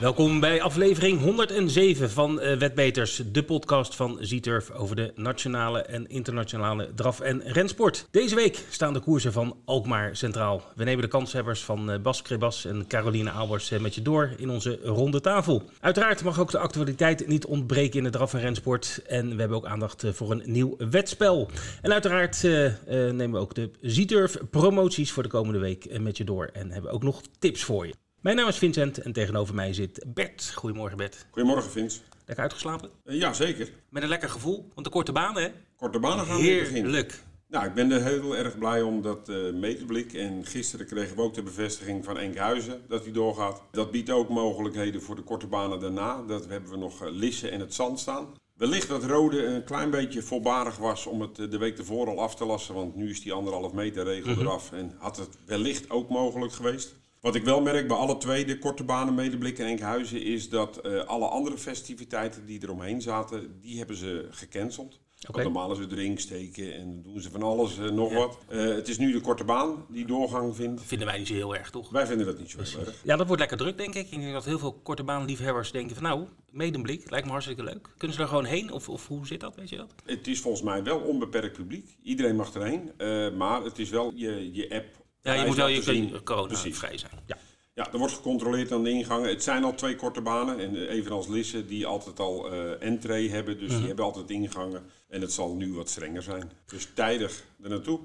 Welkom bij aflevering 107 van uh, Wetbeters, de podcast van Zieturf over de nationale en internationale draf- en rensport. Deze week staan de koersen van Alkmaar centraal. We nemen de kanshebbers van uh, Bas Krebas en Caroline Albers uh, met je door in onze ronde tafel. Uiteraard mag ook de actualiteit niet ontbreken in de draf- en rensport. En we hebben ook aandacht voor een nieuw wetspel. En uiteraard nemen we ook de Zieturf promoties voor de komende week met je door. En hebben ook nog tips voor je. Mijn naam is Vincent en tegenover mij zit Bert. Goedemorgen Bert. Goedemorgen Vince. Lekker uitgeslapen? Uh, ja, zeker. Met een lekker gevoel, want de korte banen hè? Korte banen gaan weer beginnen. Heerlijk. Nou, ik ben er heel erg blij om dat uh, Meterblik. En gisteren kregen we ook de bevestiging van Enkhuizen dat hij doorgaat. Dat biedt ook mogelijkheden voor de korte banen daarna. Dat hebben we nog uh, Lisse en het Zand staan. Wellicht dat Rode een klein beetje voorbarig was om het de week ervoor al af te lassen. Want nu is die anderhalf meter regel Mhm. eraf. En had het wellicht ook mogelijk geweest. Wat ik wel merk bij alle twee, de korte banen, Medeblik en Enkhuizen, is dat uh, alle andere festiviteiten die eromheen zaten, die hebben ze gecanceld. Oké. Want normaal is het ringsteken en doen ze van alles uh, nog Ja. wat. Uh, het is nu de korte baan die doorgang vindt. Vinden wij niet zo heel erg, toch? Wij vinden dat niet zo heel erg. Ja, dat wordt lekker druk, denk ik. Ik denk dat heel veel korte baanliefhebbers denken van nou, Medemblik, lijkt me hartstikke leuk. Kunnen ze er gewoon heen? Of, of hoe zit dat, weet je dat? Het is volgens mij wel onbeperkt publiek. Iedereen mag erheen. Uh, maar het is wel je, je app. Ja, je moet wel je laten zien. corona Precies. vrij zijn. Ja. Ja, er wordt gecontroleerd aan de ingangen. Het zijn al twee korte banen. En eh, evenals Lisse, die altijd al uh, entree hebben. Dus Mhm. die hebben altijd ingangen. En het zal nu wat strenger zijn. Dus tijdig er naartoe.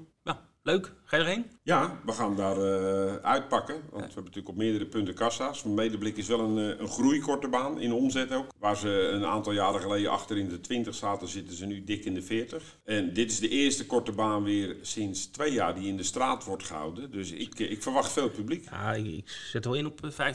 Leuk. Ga je erheen? Ja, we gaan daar uh, uitpakken. Want we hebben natuurlijk op meerdere punten kassa's. Van Medeblik is wel een, uh, een groeikorte baan in omzet ook. Waar ze een aantal jaren geleden achter in de 20 zaten, zitten ze nu dik in de 40. En dit is de eerste korte baan weer sinds twee jaar die in de straat wordt gehouden. Dus ik, ik verwacht veel publiek. Ja, ik, ik zet wel in op eh,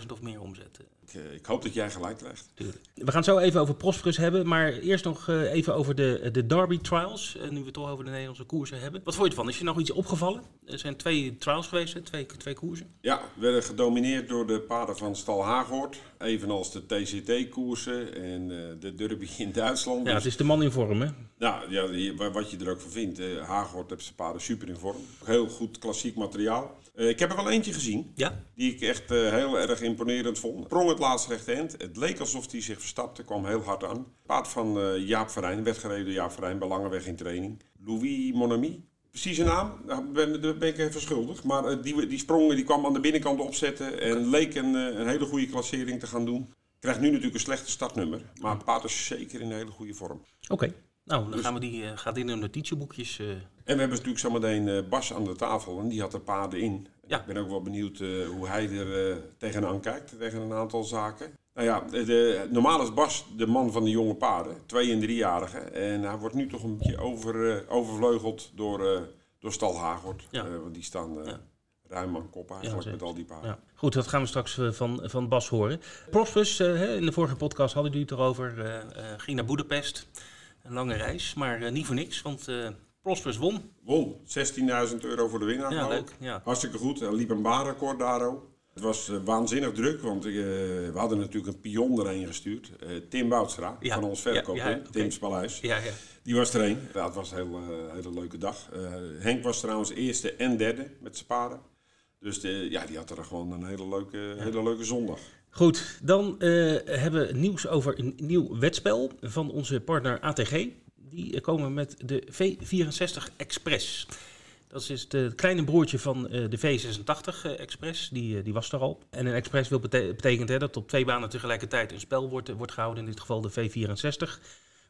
50.000 of meer omzet. Ik, uh, ik, hoop dat jij gelijk krijgt. Tuurlijk. We gaan het zo even over Prosperus hebben, maar eerst nog uh, even over de, de Derby Trials. Nu we het toch over de Nederlandse koersen hebben. Wat vond je ervan? Is je nog iets opgevallen? Er zijn twee trials geweest, twee, twee koersen. Ja, werden gedomineerd door de paarden van Stal Hagoort. Evenals de TCT-koersen en de Derby in Duitsland. Ja, het is de man in vorm, hè? Nou, ja, wat je er ook van vindt. Hagoort heeft zijn paarden super in vorm. Heel goed klassiek materiaal. Uh, ik heb er wel eentje gezien. Ja? Die ik echt uh, heel erg imponerend vond. Sprong het laatste rechte eind. Het leek alsof hij zich verstapte. Kwam heel hard aan. Paard van uh, Jaap Verijn. Werd gereden door Jaap Verijn. Bij Langeweg in training. Louis Monami. Precies een naam. Daar ben, daar ben ik even schuldig. Maar die, die sprong die kwam aan de binnenkant opzetten. En leek een, een hele goede klassering te gaan doen. Krijgt nu natuurlijk een slechte startnummer. Maar het paard is zeker in een hele goede vorm. Oké. Okay. Nou, dan dus, gaan we die, gaat in de notitieboekjes. En we hebben natuurlijk zometeen uh, Bas aan de tafel en die had er paarden in. Ja. Ik ben ook wel benieuwd hoe hij er tegenaan kijkt, tegen een aantal zaken. Nou ja, de, de, normaal is Bas de man van de jonge paarden, twee- en driejarigen. En hij wordt nu toch een beetje over, overvleugeld door, door Stal Hagort. Ja. want die staan Ja. ruim aan kop eigenlijk Ja, met al die paarden. Ja. Goed, dat gaan we straks van, van Bas horen. Prosperus, uh, in de vorige podcast hadden jullie het erover, ging naar Boedapest. Een lange reis, maar niet voor niks, want Prosperus won. Won, 16.000 euro voor de winnaar. Ja, ook. leuk. Ja. Hartstikke goed, er liep een baanrecord daar ook. Het was waanzinnig druk, want we hadden natuurlijk een pion erheen gestuurd. Tim Boutstra, Ja. van ons verkoop, Ja, ja. Ja, ja. Die was er een. Ja, het was een heel, eh, hele leuke dag. Eh, Henk was trouwens eerste en derde met zijn paarden. Dus de, ja, die had er gewoon een hele leuke, hele leuke zondag. Goed, dan eh, hebben we nieuws over een nieuw wetspel van onze partner ATG. Die eh, komen met de V64 Express. Dat is het kleine broertje van eh, de V86 eh, Express, die, eh, die was er al. En een Express wil bete betekent hè, dat op twee banen tegelijkertijd een spel wordt, wordt gehouden, in dit geval de V64.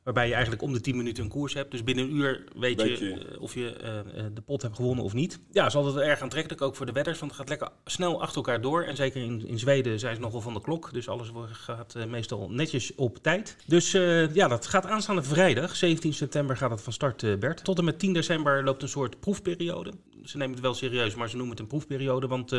Waarbij je eigenlijk om de 10 minuten een koers hebt. Dus binnen een uur weet, je, eh, of je eh, eh, de pot hebt gewonnen of niet. Ja, is altijd erg aantrekkelijk, ook voor de wedders. Want het gaat lekker snel achter elkaar door. En zeker in, in Zweden zijn ze nogal van de klok. Dus alles wordt- gaat meestal netjes op tijd. Dus ja, dat gaat aanstaande vrijdag. 17 september gaat het van start, Bert. Tot en met 10 december loopt een soort proefperiode. Ze nemen het wel serieus, maar ze noemen het een proefperiode. Want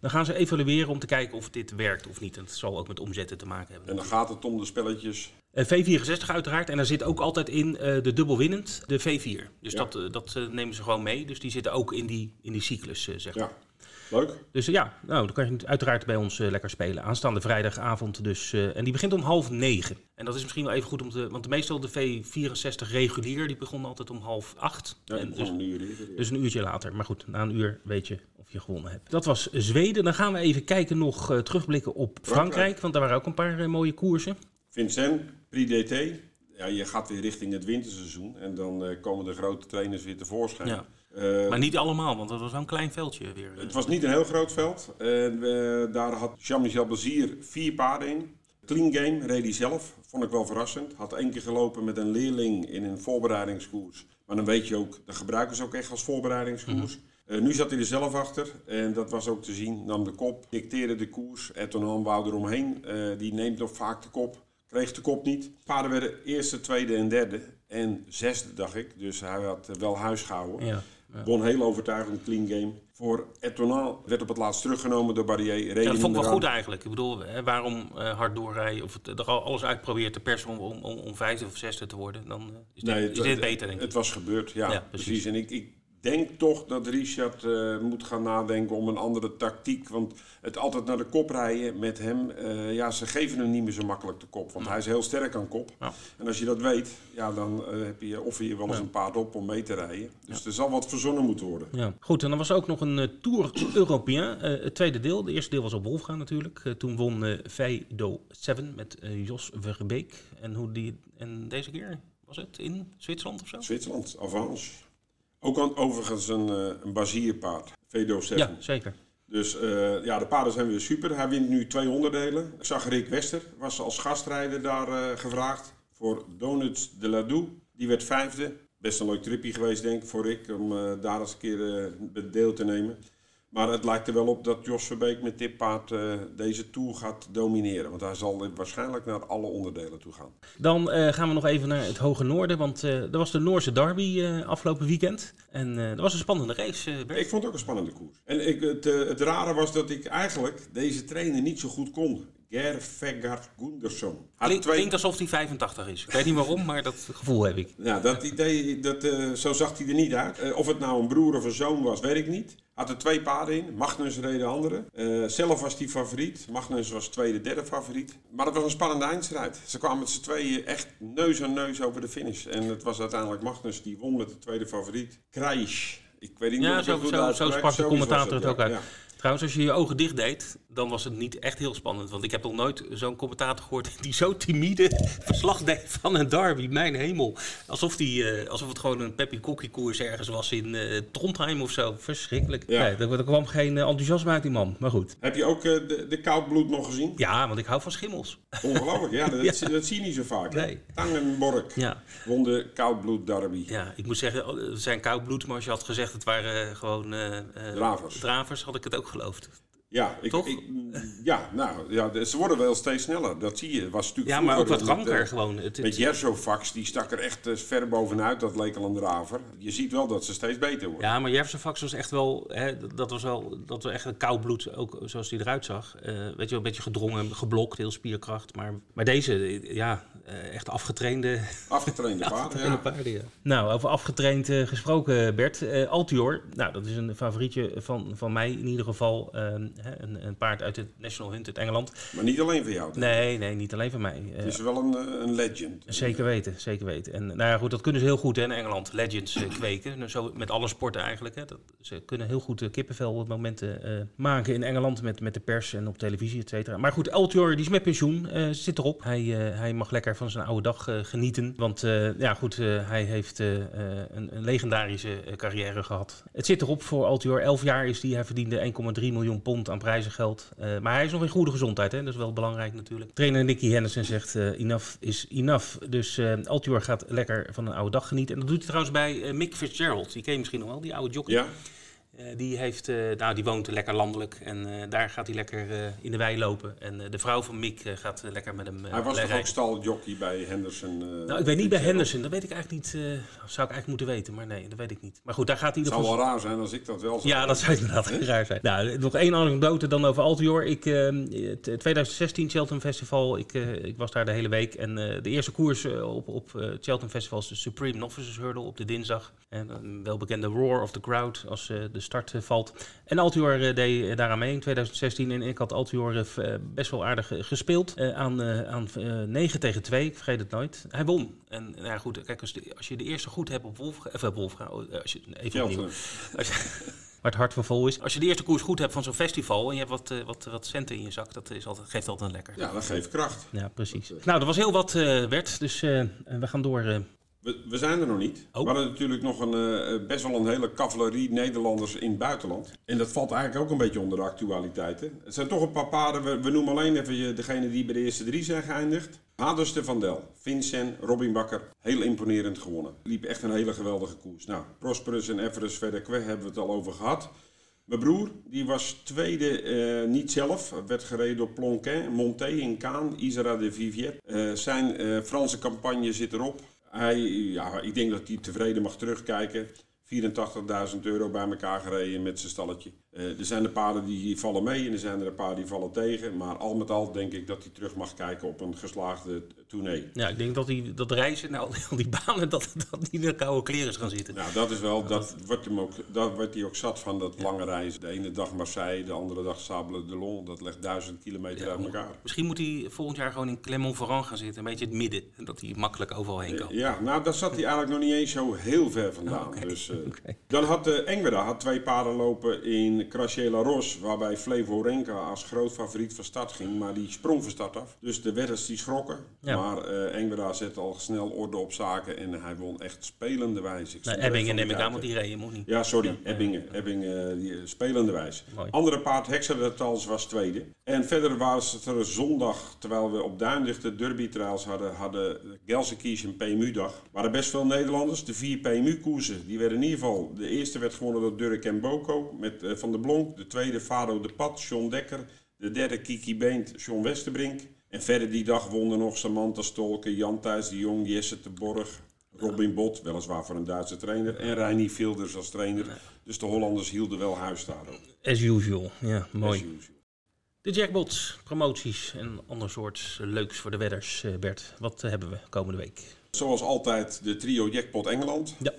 dan gaan ze evalueren om te kijken of dit werkt of niet. En het zal ook met omzetten te maken hebben. En dan gaat het om de spelletjes. Eh, V64 uiteraard. En daar zit ook altijd in eh, de dubbelwinnend, de V4. Dus Ja. dat, eh, dat nemen ze gewoon mee. Dus die zitten ook in die, in die cyclus, zeg maar. Ja. Leuk. Dus ja, nou, dan kan je uiteraard bij ons lekker spelen. Aanstaande vrijdagavond dus. en die begint om half negen. En dat is misschien wel even goed om te... Want meestal de V64 regulier, die begon altijd om half acht. Ja, en dus, een uur dus een uurtje later. Maar goed, na een uur weet je of je gewonnen hebt. Dat was Zweden. Dan gaan we even kijken nog terugblikken op Frankrijk, Frankrijk. Want daar waren ook een paar mooie koersen. Vincent, Prix DT. Ja, je gaat weer richting het winterseizoen. En dan uh, komen de grote trainers weer tevoorschijn. Ja. Uh, maar niet allemaal, want dat was wel een klein veldje weer. Het was niet een heel groot veld. En daar had Jean-Michel Bazier vier paarden in. Clean game reed hij zelf. Vond ik wel verrassend. Had één keer gelopen met een leerling in een voorbereidingskoers. Maar dan weet je ook, dat gebruiken ze ook echt als voorbereidingskoers. Mm -hmm. uh, nu zat hij er zelf achter. En dat was ook te zien. Nam de kop, dicteerde de koers. Etonan wou eromheen. Die neemt nog vaak de kop. Kreeg de kop niet. Paarden werden eerste, tweede en derde. En zesde, dacht ik. Dus hij had wel huis gehouden. Ja, ja. Won heel overtuigend clean game. Voor Etonal werd op het laatst teruggenomen door Barrier. Ja, dat vond ik wel goed eigenlijk. Ik bedoel, hè, waarom uh, hard doorrijden of het, alles uitproberen te persen om, om, om, om vijfde of zesde te worden, dan uh, is, dit, het, is dit beter, denk ik. Het was gebeurd, ja, Ja, precies. precies. En ik, ik denk toch dat Richard uh, moet gaan nadenken om een andere tactiek. Want het altijd naar de kop rijden met hem, uh, ja, ze geven hem niet meer zo makkelijk de kop. Want hij is heel sterk aan kop. Ja. En als je dat weet, ja, dan uh, heb je, offer je wel eens Ja. een paard op om mee te rijden. Dus er zal wat verzonnen moeten worden. Ja. Goed, en dan was ook nog een eh, Tour Européen, eh, het tweede deel. De eerste deel was op Wolfgaan natuurlijk. Eh, toen won eh Veido 7 met eh, Jos Verbeek. En, hoe die, en deze keer was het in Zwitserland of zo? Zwitserland, Avance. Ook aan, overigens een, uh, een bazierpaard, Vedo 7. Ja, zeker. Dus uh, ja, de paarden zijn weer super. Hij wint nu twee onderdelen. Ik zag Rick Wester, was als gastrijder daar uh, gevraagd voor Donuts de Ladoux. Die werd vijfde. Best een leuk tripje geweest, denk ik, voor Rick, om uh, daar eens een keer deel te nemen. Maar het lijkt er wel op dat Jos Verbeek met dit paard uh, deze Tour gaat domineren. Want hij zal waarschijnlijk naar alle onderdelen toe gaan. Dan uh, gaan we nog even naar het Hoge Noorden. Want uh, er was de Noorse Derby afgelopen weekend. En dat was een spannende race. Ik vond het ook een spannende koers. En ik, het, het rare was dat ik eigenlijk deze trainer niet zo goed kon. Ger Vegard Gunderson. Klink, twee... Klinkt alsof hij 85 is. Ik weet niet waarom, maar dat gevoel heb ik. Ja, dat idee, dat, uh, zo zag hij er niet uit. Uh, of het nou een broer of een zoon was, weet ik niet. Had er twee paarden in. Magnus reed de andere. Uh, zelf was hij favoriet. Magnus was tweede, derde favoriet. Maar het was een spannende eindstrijd. Ze kwamen met z'n tweeën echt neus aan neus over de finish. En het was uiteindelijk Magnus die won met de tweede favoriet. Krijs. Ik weet niet ja, zo, zo, zo sprak de commentator het, ook uit. Ja. Trouwens, als je je ogen dicht deed, dan was het niet echt heel spannend. Want ik heb nog nooit zo'n commentator gehoord die zo timide verslag deed van een derby. Mijn hemel. Alsof, die, uh, alsof het gewoon een Peppy Kokkie koers ergens was in uh, Trondheim of zo. Verschrikkelijk. Ja. Nee, er, er kwam geen uh, enthousiasme uit die man. Maar goed. Heb je ook de, de koudbloed nog gezien? Ja, want ik hou van schimmels. Ongelooflijk, ja. Dat, Ja. dat zie je niet zo vaak. hè? Nee. Tangenborg Ja. won de koudbloed derby. Ja, ik moet zeggen, oh, het zijn koudbloed. Maar als je had gezegd het waren gewoon eh, eh, Dravers. dravers, had ik het ook geloofd. Ja, ik, Toch? ik- ja, nou, ja, ze worden wel steeds sneller. Dat zie je. Was natuurlijk Ja, maar ook wat ranker eh, gewoon. Het, het- Met Jersofax, die stak er echt eh, ver bovenuit. Dat leek al een draver. Je ziet wel dat ze steeds beter worden. Ja, maar Jefferson Fax was echt wel, hè, dat was wel, dat was echt een koud bloed, ook zoals hij eruit zag. Eh, weet je wel, een beetje gedrongen, geblokt, heel spierkracht. Maar, maar deze, ja, eh, echt afgetrainde, Afgetrainde paarden, afgetrainde ja. paarden. Ja. Nou, over afgetraind eh, gesproken, Bert. Eh, Altior, nou, dat is een favorietje van, van mij in ieder geval. Hè, een, een paard uit het National Hunt uit Engeland. Maar niet alleen voor jou. Nee, nee, niet alleen van mij. Eh, Het is wel een, eh, een legend. Zeker weten, zeker weten. En nou ja, goed, dat kunnen ze heel goed hè, in Engeland. Legends eh, kweken. Nou, Zo met alle sporten eigenlijk. Hè. Dat, ze kunnen heel goed eh, kippenvel momenten eh, maken in Engeland met, met de pers en op televisie, et cetera. Maar goed, Altior, die is met pensioen, eh, zit erop. Hij, eh, hij mag lekker van zijn oude dag eh, genieten. Want eh, ja, goed, eh, hij heeft eh, eh, een, een legendarische eh, carrière gehad. Het zit erop voor Altior. Elf jaar is hij. Hij verdiende 1,3 miljoen pond aan prijzengeld. Eh, maar hij is nog in goede gezondheid, hè. dat is wel belangrijk natuurlijk. Trainer Nicky Henderson zegt eh, enough is enough. Dus eh Altior gaat lekker van een oude dag genieten. En dat doet hij trouwens bij Mick Fitzgerald. Die ken je misschien nog wel, die oude jockey. Ja, die, heeft, eh, nou, die woont lekker landelijk en eh, daar gaat hij lekker eh, in de wei lopen. En eh, de vrouw van Mick eh, gaat eh, lekker met hem eh, hij was toch rijden. ook staljockey bij Henderson. eh, Nou, ik weet niet bij. Henderson, dat weet ik eigenlijk niet. eh, zou ik eigenlijk moeten weten, maar nee, dat weet ik niet. Maar goed, daar gaat hij Het zou wel raar zijn als ik dat wel zou Ja, dat zou inderdaad raar zijn. Nou, nog één anekdote dan over Altior. Ik, eh, het 2016 Cheltenham Festival, ik, eh, ik was daar de hele week. En eh, de eerste koers eh, op, op eh, Cheltenham Festival is de Supreme Novices Hurdle op de dinsdag. En een welbekende Roar of the Crowd als eh, de start valt. En Altior deed daaraan mee in 2016. En ik had Altior best wel aardig gespeeld. aan aan 9 tegen 2, ik vergeet het nooit. Hij won. En nou ja, goed, kijk, als, als je de eerste goed hebt op Wolf, of Wolf, als je, even opnieuw. Als je, waar het hart van vol is. Als je de eerste koers goed hebt van zo'n festival en je hebt wat, wat, wat centen in je zak, dat is altijd, geeft altijd een lekker. Ja, dat geeft kracht. Ja, precies. Nou, er was heel wat, uh, Bert, dus uh, we gaan door. Uh... We, we, zijn er nog niet. Oh. We hadden natuurlijk nog een, best wel een hele cavalerie Nederlanders in het buitenland. En dat valt eigenlijk ook een beetje onder de actualiteiten. Het zijn toch een paar paarden, we, we noemen alleen even degene die bij de eerste drie zijn geëindigd. Haderste van Del, Vincent, Robin Bakker, heel imponerend gewonnen. Liep echt een hele geweldige koers. Nou, Prosperus en Everest Verdekwe hebben we het al over gehad. Mijn broer, die was tweede, uh, niet zelf, werd gereden door Plonquin, Monté in Kaan, Isra de Vivier. Uh, zijn Franse campagne zit erop. Hij, ja, ik denk dat hij tevreden mag terugkijken. 84.000 euro bij elkaar gereden met zijn stalletje. Uh, er zijn de paarden die vallen mee en er zijn er een paar die vallen tegen. Maar al met al denk ik dat hij terug mag kijken op een geslaagde tournee. Ja, ik denk dat, hij, dat reizen naar al die banen, dat, dat niet in de koude kleren is gaan zitten. Nou, dat is wel, dat wordt, hem ook, dat wordt hij ook zat van dat lange reizen. De ene dag Marseille, de andere dag Sable de Long. Dat legt duizend kilometer ja, uit elkaar. Misschien moet hij volgend jaar gewoon in Clermont-Ferrand gaan zitten. Een beetje het midden. Dat hij makkelijk overal heen kan. Ja, nou daar zat hij eigenlijk nog niet eens zo heel ver vandaan. Okay. Dus, uh, okay. Dan had de uh, Engweda had twee paarden lopen in Crasiela Ros, waarbij Flevo Renka als groot favoriet van start ging, maar die sprong van start af. Dus de wedders die schrokken. Ja. Maar uh, Engweda zette al snel orde op zaken en hij won echt spelende wijze. Ebbingen neem ik aan, want die reden moet niet. Ja, sorry, ja. Ebbingen. Ebbingen die, spelende wijze. Mooi. Andere paard, Hexadatals, was tweede. En verder was er zondag, terwijl we op Duinlicht de derby trials hadden, hadden Gelsenkirchen en PMU-dag. waren best veel Nederlanders. De vier PMU-koersen, die werden in ieder geval, de eerste werd gewonnen door Durk en Boko met uh, Van der Blonk. De tweede Fado de Pat, John Dekker. De derde Kiki Beent, John Westerbrink. En verder die dag wonnen nog Samantha Stolken, Jan Thijs de Jong, Jesse de Borg, Robin Bot, weliswaar voor een Duitse trainer, en Reinier Filders als trainer. Dus de Hollanders hielden wel huis daar ook. As usual, ja, mooi. Usual. De jackpots, promoties en ander soort leuks voor de wedders. Eh, Bert, wat hebben we komende week? Zoals altijd de trio Jackpot Engeland. Ja.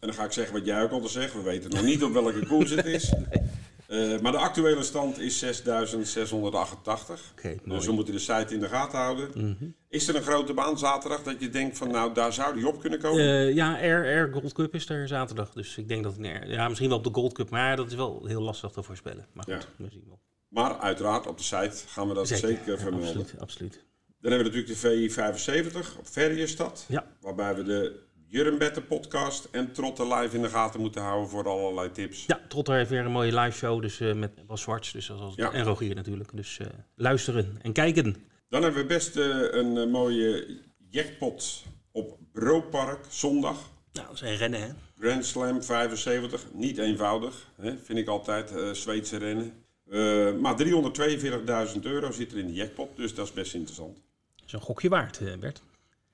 En dan ga ik zeggen wat jij ook altijd zegt. We weten nog niet op welke koers het is. nee. Uh, maar de actuele stand is 6688. Okay, dus we moeten de site in de gaten houden. Mm -hmm. Is er een grote baan zaterdag dat je denkt van nou daar zou die op kunnen komen? Uh, ja, Air, Gold Cup is er zaterdag. Dus ik denk dat nee, ja, misschien wel op de Gold Cup. Maar dat is wel heel lastig te voorspellen. Maar goed, ja. we zien wel. Maar uiteraard op de site gaan we dat zeker, zeker vermelden. absoluut, absoluut. Dan hebben we natuurlijk de VI 75 op Ferriestad. Ja. Waarbij we de Jurrenbette podcast en Trotter live in de gaten moeten houden voor allerlei tips. Ja, Trotter heeft weer een mooie live show dus, uh, met Bas Zwarts dus als, ja. en Rogier natuurlijk. Dus uh, luisteren en kijken. Dan hebben we best uh, een mooie jackpot op Broodpark zondag. Nou, dat is een rennen hè? Grand Slam 75, niet eenvoudig. Hè? Vind ik altijd, Zweedse rennen. maar 342.000 euro zit er in de jackpot, dus dat is best interessant. Dat is een gokje waard, Bert.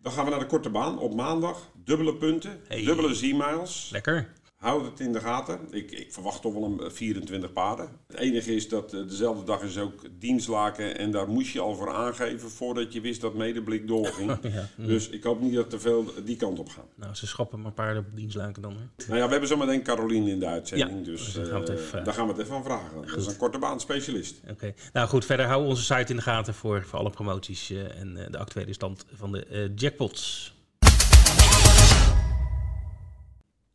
Dan gaan we naar de korte baan op maandag. Dubbele punten, dubbele Z-miles. Lekker. Houd het in de gaten. Ik, ik, verwacht toch wel een 24 paarden. Het enige is dat uh, dezelfde dag is ook dienstlaken. En daar moest je al voor aangeven voordat je wist dat medeblik doorging. ja. Dus ik hoop niet dat te veel die kant op gaan. Nou, ze schrappen maar paarden op dienstlaken dan. Hè? Nou ja, we hebben zometeen Caroline in de uitzending. dus dus gaan uh, even, daar gaan we het even aan vragen. Goed. Dat is een korte baan specialist. Oké. Nou goed, verder houden we onze site in de gaten voor, voor alle promoties. Uh, en de actuele stand van de jackpots.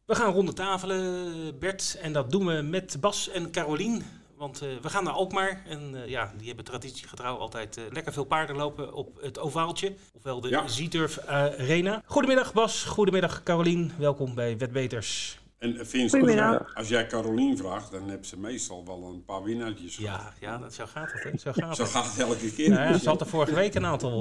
We gaan rond de tafelen, Bert. En dat doen we met Bas en Carolien. Want uh, we gaan naar Alkmaar. En uh, ja, die hebben traditiegetrouw altijd uh, lekker veel paarden lopen op het ovaaltje. Ofwel de ja. Zieturf Arena. Goedemiddag Bas, goedemiddag Carolien. Welkom bij Wetbeters. En Vince, als jij Carolien vraagt, dan heb ze meestal wel een paar winnaartjes Ja, ja dat, zo gaat het. Hè? Zo gaat, zo gaat het elke keer. Nou ja, ze had er vorige week een aantal,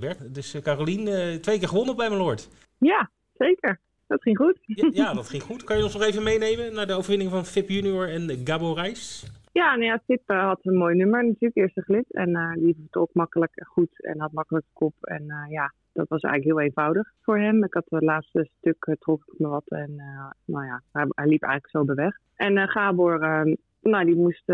Bert. Dus Carolien, twee keer gewonnen bij mijn lord. Ja, zeker dat ging goed. Ja, dat ging goed. Kan je ons nog even meenemen naar de overwinning van Fip Junior en Gabo Reis? Ja, nou ja, Fip uh, had een mooi nummer natuurlijk, eerste glid. En uh, die vertrok makkelijk goed en had makkelijk kop. En uh, ja, dat was eigenlijk heel eenvoudig voor hem. Ik had het laatste stuk, trok ik me wat en nou ja, hij, hij, liep eigenlijk zo de weg. En Gabor, nou die moest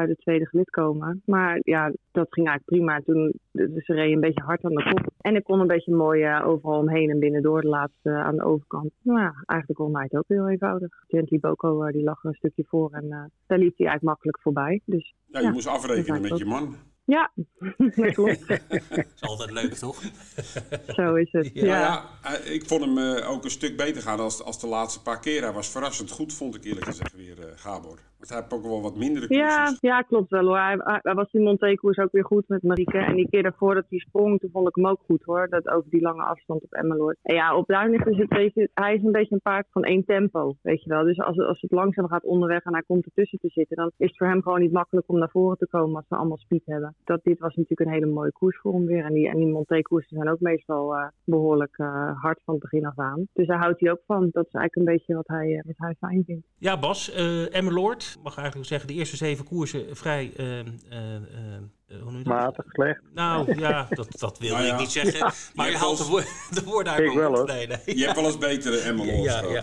uit het tweede gelid komen. Maar ja, dat ging eigenlijk prima. Toen dus ze reed een beetje hard aan de kop. En ik kon een beetje mooi uh, overal omheen en binnendoor de laatste aan de overkant. Nou ja, eigenlijk kon hij het ook heel eenvoudig. Gently Boko die lag een stukje voor en daar liep hij eigenlijk makkelijk voorbij. Dus, ja, je moest afrekenen met je man. Ja, dat klopt. dat is altijd leuk, toch? Zo is het, ja. ja. ja ik vond hem uh, ook een stuk beter gaan als, als de laatste paar keer. Hij was verrassend goed, vond ik eerlijk gezegd weer, uh, Gabor. Want hij heeft ook wel wat mindere koersjes. Ja, ja, klopt wel hoor. Hij, hij was die Montekoers ook weer goed met Marieke. En die keer daarvoor dat hij sprong, toen vond ik hem ook goed hoor. Dat over die lange afstand op Emmeloord. En ja, op Duinig is het beetje, hij is een beetje een paard van één tempo, weet je wel. Dus als, als het langzaam gaat onderweg en hij komt ertussen te zitten, dan is het voor hem gewoon niet makkelijk om naar voren te komen als ze allemaal speed hebben. Dat, dit was natuurlijk een hele mooie koers voor hem weer. En die, en die Montekoersen zijn ook meestal uh, behoorlijk uh, hard van het begin af aan. Dus daar houdt hij ook van. Dat is eigenlijk een beetje wat hij, uh, wat hij fijn vindt. Ja, Bas, uh, Emmeloord mag eigenlijk zeggen, de eerste zeven koersen vrij. Uh, Matig, slecht. Nou ja, dat, dat wil nou ja. ik niet zeggen. Maar je, je haalt de, wo de woorden uit wel, hoor. Nee, nee. Je hebt wel eens betere Emmeloord. Ja, ja.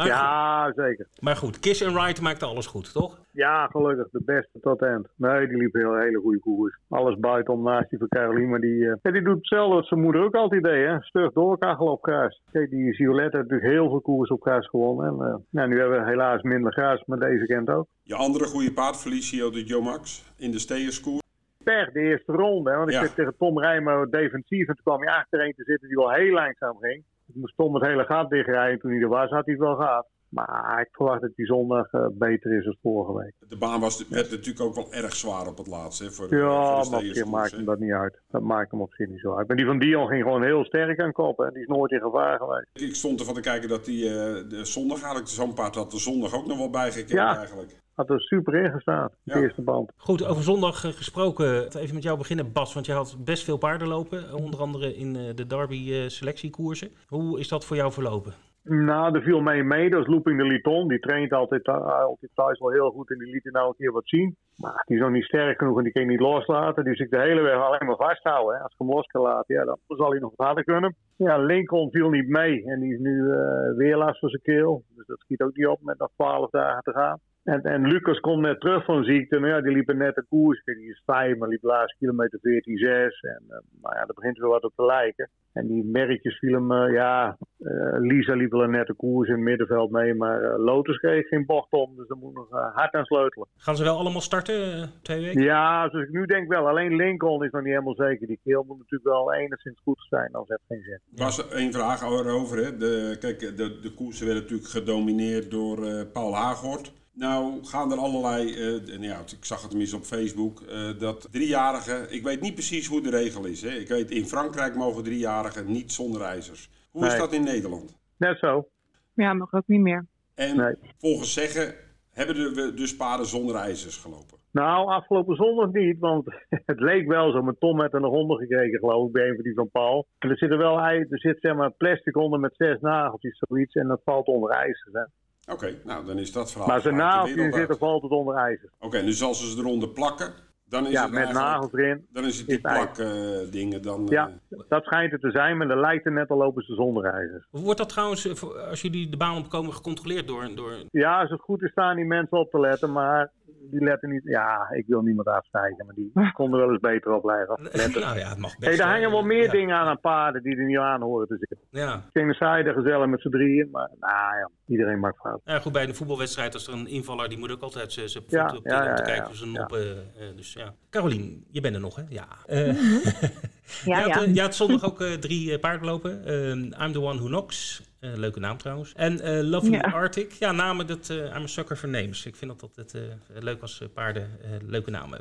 Maar ja, goed. zeker. Maar goed, Kiss en Ride maakte alles goed, toch? Ja, gelukkig. De beste tot eind. Nee, die liep heel hele goede koers. Alles buitenom naast die van Caroline. Maar die, uh, ja, die doet hetzelfde wat zijn moeder ook altijd deed. Hè? Stug doorkachelen op gras. Kijk, die Violette heeft natuurlijk heel veel koers op gras gewonnen. En uh, nou, nu hebben we helaas minder gras, maar deze kent ook. Je andere goede paard, Felicio de Jomax, in de Steerskoer. Per de eerste ronde. Hè? Want ik ja. zit tegen Tom Rijmer defensief. En toen kwam hij achtereen te zitten die wel heel langzaam ging. Moest Tom het hele gat dichtrijden. Toen hij er was, had hij het wel gehad. Maar ik verwacht dat die zondag uh, beter is dan vorige week. De baan was, werd natuurlijk ook wel erg zwaar op het laatst. Hè, voor de, ja, voor de maar op zich maakt hem dat niet uit. Dat maakt hem op zich niet zo uit. Maar die van Dion ging gewoon heel sterk aan kop. Hè. Die is nooit in gevaar geweest. Ik stond ervan te kijken dat die uh, de zondag eigenlijk zo'n paard had de zondag ook nog wel bijgekend ja. eigenlijk. Had er super in gestaan, de ja. eerste band. Goed, over zondag uh, gesproken. Even met jou beginnen, Bas. Want je had best veel paarden lopen. Onder andere in de Derby selectiekoersen. Hoe is dat voor jou verlopen? Nou, er viel mee mee. Dat is Looping de Liton. Die traint altijd, altijd thuis wel heel goed en die liet er nou een keer wat zien. Maar die is nog niet sterk genoeg en die kan je niet loslaten. Dus ik de hele weg alleen maar vasthouden. Hè. Als ik hem los kan laten, ja, dan zal hij nog wat harder kunnen. Ja, Lincoln viel niet mee en die is nu uh, weer last van zijn keel. Dus dat schiet ook niet op met nog 12 dagen te gaan. En, en Lucas komt net terug van ziekte. Nou ja, die liep een nette koers. Die is vijf, maar liep de laatste kilometer 14-6. En uh, nou ja, daar begint weer wat op te lijken. En die merkjes viel hem, uh, ja, uh, Lisa liep wel een nette koers in het middenveld mee. Maar Lotus kreeg geen bocht om, dus daar moet nog hard aan sleutelen. Gaan ze wel allemaal starten, twee weken? Ja, zoals ik nu denk wel. Alleen Lincoln is nog niet helemaal zeker. Die keel moet natuurlijk wel enigszins goed zijn, anders heeft geen zin. Er was één vraag over, hè. De, kijk, de, de koersen werden natuurlijk gedomineerd door Paul Hagort. Nou gaan er allerlei, uh, ja, ik zag het tenminste op Facebook, uh, dat driejarigen, ik weet niet precies hoe de regel is. Hè. Ik weet, in Frankrijk mogen driejarigen niet zonder ijzers. Hoe nee. is dat in Nederland? Net zo. Ja, mag ook niet meer. En nee. volgens zeggen, hebben we dus paarden zonder ijzers gelopen? Nou, afgelopen zondag niet, want het leek wel zo. Mijn Tom heeft er nog onder gekregen, geloof ik, bij een van die van Paul. En er zit er wel er zit zeg maar plastic onder met zes nageltjes, zoiets, en dat valt onder ijzers. Hè. Oké, okay, nou dan is dat verhaal. Maar zijn nageltje zit valt het onder ijzer. Oké, okay, dus als ze eronder plakken, dan is ja, het met nagels erin. Dan is het die plak uh, dingen. Dan, ja, uh, dat schijnt het te zijn, maar er lijkt er net al lopen ze zonder ijzer. Wordt dat trouwens, als jullie de baan opkomen, gecontroleerd door, door... Ja, als het goed is staan die mensen op te letten, maar die letten niet. Ja, ik wil niemand afstijgen, maar die konden wel eens beter op blijven. nou ja, het mag best. Hey, daar hangen wel meer ja. dingen aan aan paarden die er niet aan horen te zitten. Ja. Ik denk zijde gezellig met z'n drieën, maar nou ja, iedereen maakt fout. Ja, goed, bij een voetbalwedstrijd, als er een invaller, die moet ook altijd zijn voet ja, op, ja, te kijken of ze een op. Uh, dus ja. Carolien, je bent er nog, hè? Ja. Uh, ja, je, had, je had zondag ook uh, drie paarden lopen. I'm the one who knocks. Uh, leuke naam trouwens. En uh, Lovely ja. Arctic. Ja, namen dat uh, I'm a sucker for names. Ik vind dat dat het leuk als paarden leuke namen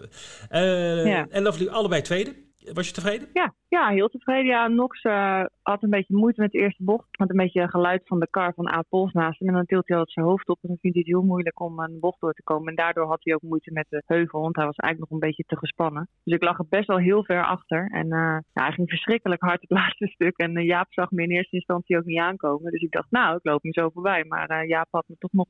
hebben. Ja. En Lovely allebei tweede. Was je tevreden? Ja, ja heel tevreden. Ja, Nox uh, had een beetje moeite met de eerste bocht. Met een beetje geluid van de kar van A. Naast hem. En dan tilt hij altijd zijn hoofd op. En dan vindt hij het heel moeilijk om een bocht door te komen. En daardoor had hij ook moeite met de heuvel. Want hij was eigenlijk nog een beetje te gespannen. Dus ik lag er best wel heel ver achter. En uh, ja, hij ging verschrikkelijk hard het laatste stuk. En uh, Jaap zag me in eerste instantie ook niet aankomen. Dus ik dacht, nou, ik loop hem zo voorbij. Maar Jaap had me toch nog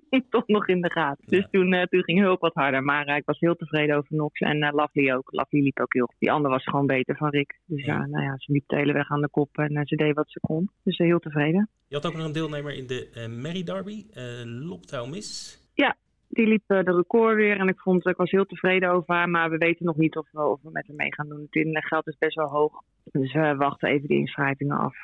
toch nog in de gaten. Dus toen, uh, toen ging Hulp wat harder. Maar uh, ik was heel tevreden over Nox. En uh, Lovely ook. Lovely liep ook heel goed. Die andere was gewoon beter van Rick. Dus ja, nou ja, ze liep de hele weg aan de kop. En ze deed wat ze kon. Dus heel tevreden. Je had ook nog een deelnemer in de Mary Derby. Loptouw Miss. Ja, die liep eh, de record weer en ik, vond, ik was heel tevreden over haar. Maar we weten nog niet of we, of we met haar mee gaan doen. Het inleggeld is best wel hoog. Dus we wachten even de inschrijvingen af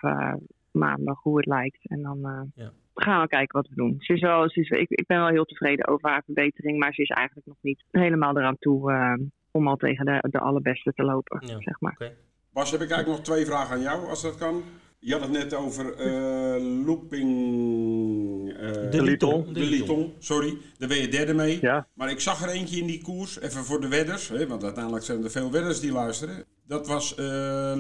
maandag hoe het lijkt. En dan ja. Gaan we kijken wat we doen. Ze is wel, ze is, ik, ik ben wel heel tevreden over haar verbetering. Maar ze is eigenlijk nog niet helemaal eraan toe uh, om al tegen de, de allerbeste te lopen. Ja. Zeg maar. Okay. Bas, heb ik eigenlijk nog twee vragen aan jou, als dat kan. Je had het net over uh, looping. Uh, de Liton. De Liton, sorry. Daar ben je derde mee. Ja. Maar ik zag er eentje in die koers, even voor de wedders, hè, want uiteindelijk zijn er veel wedders die luisteren. Dat was uh,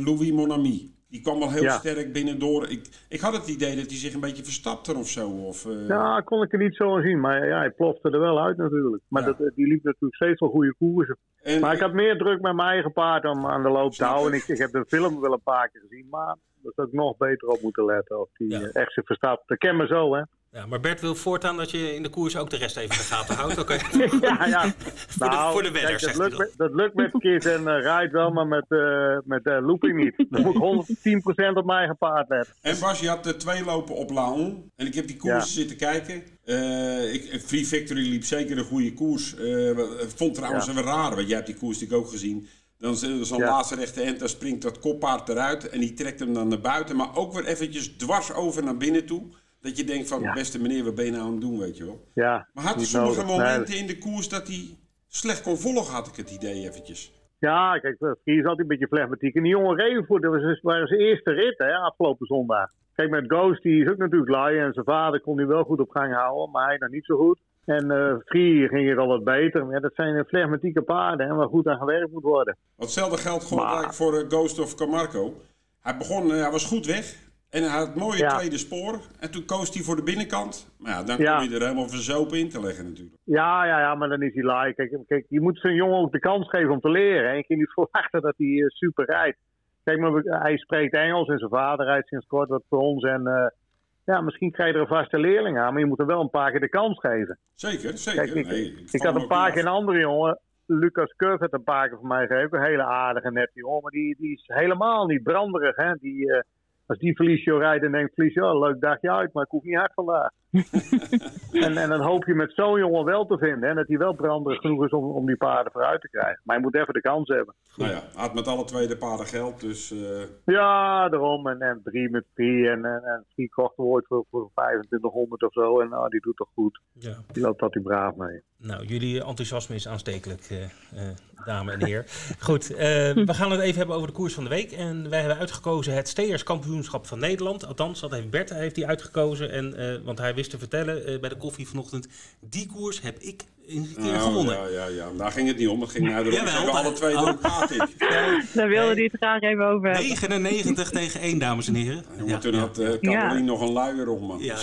Louis Monami. Die kwam wel heel ja. sterk binnendoor. Ik, ik had het idee dat hij zich een beetje verstapte of zo. Of, uh... Ja, kon ik er niet zo aan zien. Maar ja, hij plofte er wel uit natuurlijk. Maar ja. dat, die liep natuurlijk steeds wel goede koersen. En, maar ik had meer druk met mijn eigen paard om aan de loop te houden. En ik, ik heb de film wel een paar keer gezien. Maar daar zou ik nog beter op moeten letten. Of die ja. echt zich verstapt. Dat ken me zo, hè. Ja, maar Bert wil voortaan dat je in de koers ook de rest even in de gaten houdt. Okay. ja, ja. voor, nou, de, voor de kijk, dat, lukt met, dat lukt met Kis en uh, Rijdt wel, maar met, uh, met uh, looping niet. Dan moet 110% op mijn eigen paard letten. En Bas, je had de twee lopen op Laon. En ik heb die koers ja. zitten kijken. ik, Free Victory liep zeker een goede koers. vond trouwens ja. wel raar, want jij hebt die koers natuurlijk ook gezien. Dan is er zo'n ja. laatste rechte end, dan springt dat koppaard eruit en die trekt hem dan naar buiten. Maar ook weer eventjes dwars over naar binnen toe. Dat je denkt van, ja. beste meneer, wat ben je nou aan het doen, weet je wel. Ja, maar had hij sommige nodig. momenten nee. in de koers dat hij slecht kon volgen, had ik het idee eventjes. Ja, kijk, Fries had een beetje flegmatiek. En die jongen Revenvoort, dat was, waren zijn eerste rit, hè, afgelopen zondag. Kijk, met Ghost, die is ook natuurlijk lui. En zijn vader kon hij wel goed op gang houden, maar hij nog niet zo goed. En uh, Free ging hier al wat beter. Ja, dat zijn flegmatieke paarden en waar goed aan gewerkt moet worden. Hetzelfde geldt gewoon maar... voor uh, Ghost of Camargo. Hij begon, uh, hij was goed weg. En hij had het mooie ja. tweede spoor. En toen koos hij voor de binnenkant. Maar ja, dan ja. kom je er helemaal verzopen in te leggen natuurlijk. Ja, ja, ja maar dan is hij laai. Kijk, kijk, je moet zo'n jongen ook de kans geven om te leren. En je kunt niet verwachten dat hij uh, super rijdt. Kijk, maar hij spreekt Engels en zijn vader rijdt sinds kort wat voor ons. En uh, ja, misschien krijg je er een vaste leerling aan. Maar je moet hem wel een paar keer de kans geven. Zeker, zeker. Kijk, ik, nee, ik, ik had een paar keer een andere jongen. Lucas Curve had een paar keer voor mij gegeven. Een hele aardige, nette jongen. Maar die, die is helemaal niet branderig. Hè? Die... Uh, als die Felicio rijdt en denkt oh, leuk dagje uit, maar ik hoef niet hard vandaag. en, en dan hoop je met zo'n jongen wel te vinden. Hè, dat hij wel branderig genoeg is om, om die paarden vooruit te krijgen. Maar je moet even de kans hebben. Nou ja, had met alle twee de paarden geld, dus... Uh... Ja, daarom. En, en drie met drie. En, en, en drie kochten we ooit voor, voor 2500 of zo. En nou, die doet toch goed. Ja. Die loopt dat hij braaf mee. Nou, jullie enthousiasme is aanstekelijk, uh, uh, dame en heer. Goed, uh, we gaan het even hebben over de koers van de week. En wij hebben uitgekozen het Steerskampioenschap van Nederland. Althans, dat heeft Bert heeft die uitgekozen. En, want hij wist te vertellen bij de koffie vanochtend... die koers heb ik keer nou, gewonnen. Ja, ja, ja, daar ging het niet om. Het ging naar de alle twee oh. door ja. Daar wilde hij het graag even over hebben. 99 tegen 1, dames en heren. Ja, toen had uh, Caroline nog een luier om, man. Ja.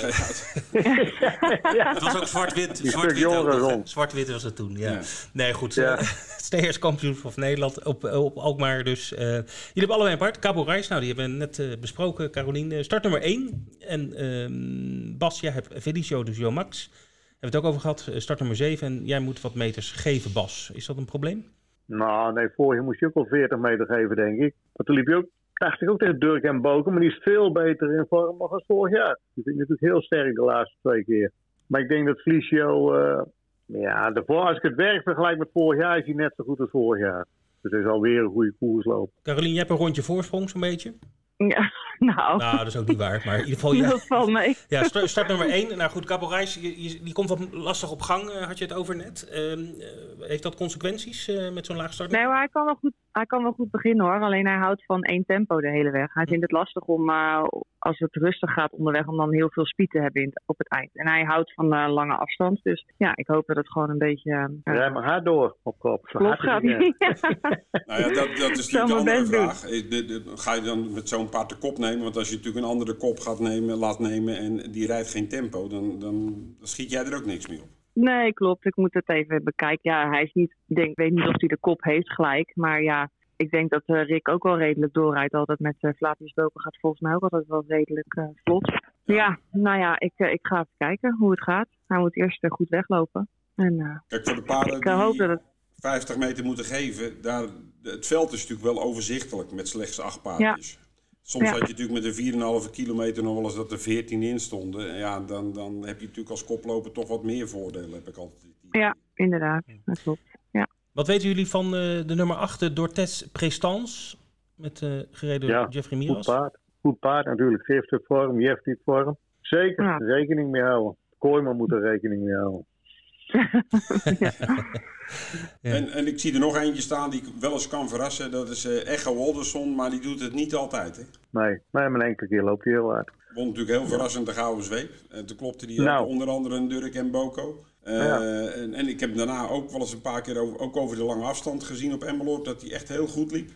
het was ook zwart-wit. Zwart-wit zwart was het toen, ja. Nee, goed. Ja. Steers kampioen van Nederland op, op Alkmaar. Dus uh, jullie hebben allebei een part. Cabo Reis, nou, die hebben we net uh, besproken. Caroline, start nummer 1. En uh, Bas, jij hebt Felicio, dus Jo Max hebben we het ook over gehad. Start nummer 7 en jij moet wat meters geven, Bas. Is dat een probleem? Nou, nee, vorig jaar moest je ook al 40 meter geven, denk ik. Maar toen liep je ook, dacht ik ook tegen Dirk en Boken, maar die is veel beter in vorm dan vorig jaar. Die vind ik natuurlijk heel sterk de laatste twee keer. Maar ik denk dat Felicio, uh, ja, de, als ik het werk vergelijk met vorig jaar, is hij net zo goed als vorig jaar. Dus hij zal weer een goede koers lopen. Caroline, je hebt een rondje voorsprong zo'n beetje? Ja, nou. Nou, dat is ook niet waar. Maar in ieder geval. Ja. Ja, start, start nummer 1. Nou goed, Capo die komt wat lastig op gang, uh, had je het over net. Uh, heeft dat consequenties uh, met zo'n laag start? Nee, maar hij kan, wel goed, hij kan wel goed beginnen hoor. Alleen hij houdt van één tempo de hele weg. Hij vindt het lastig om, als het rustig gaat onderweg, om dan heel veel speed te hebben in, op het eind. En hij houdt van lange afstand. Dus ja, ik hoop dat het gewoon een beetje. ja, maar hard door op kop. Klopt, gaat niet. nou ja, dat, dat is natuurlijk de andere vraag. De, de, ga je dan met zo'n paard de kop nemen? Want als je natuurlijk een andere kop gaat nemen, laat nemen en die rijdt geen tempo, dan, dan, dan schiet jij er ook niks meer op. Nee, klopt. Ik moet het even bekijken. Ja, hij is niet, ik denk, weet niet of hij de kop heeft gelijk. Maar ja, ik denk dat uh, Rick ook wel redelijk doorrijdt. Altijd met uh, Flavius Doken gaat volgens mij ook altijd wel redelijk uh, vlot. Ja. ja. nou ja, ik, ik ga even kijken hoe het gaat. Hij moet eerst goed weglopen. En, Kijk, voor de paarden ik, hoop dat het... 50 meter moeten geven, daar, het veld is natuurlijk wel overzichtelijk met slechts acht paardjes. Ja. Soms ja. had je natuurlijk met een 4,5 kilometer nog wel eens dat er 14 in stonden. Ja, dan, dan heb je natuurlijk als koploper toch wat meer voordelen, heb ik altijd. Ja, inderdaad. Dat klopt. Ja. Wat weten jullie van de nummer 8, Dortes Prestans? Met gereden door Jeffrey Miras? Goed paard. Goed paard natuurlijk. Geeft het vorm, Jeff het vorm. Zeker, ja. rekening mee houden. Kooiman moet er rekening mee houden. ja. En, en ik zie er nog eentje staan die wel eens kan verrassen. Dat is uh, Echo Walderson, maar die doet het niet altijd. Hè? Nee, maar een enkele keer loopt hij heel hard. Won natuurlijk heel verrassend de gouden zweep. En toen klopte hij nou. onder andere een Durk en Boko. Uh, en, en, ik heb daarna ook wel eens een paar keer over, ook over de lange afstand gezien op Emmeloord dat hij echt heel goed liep.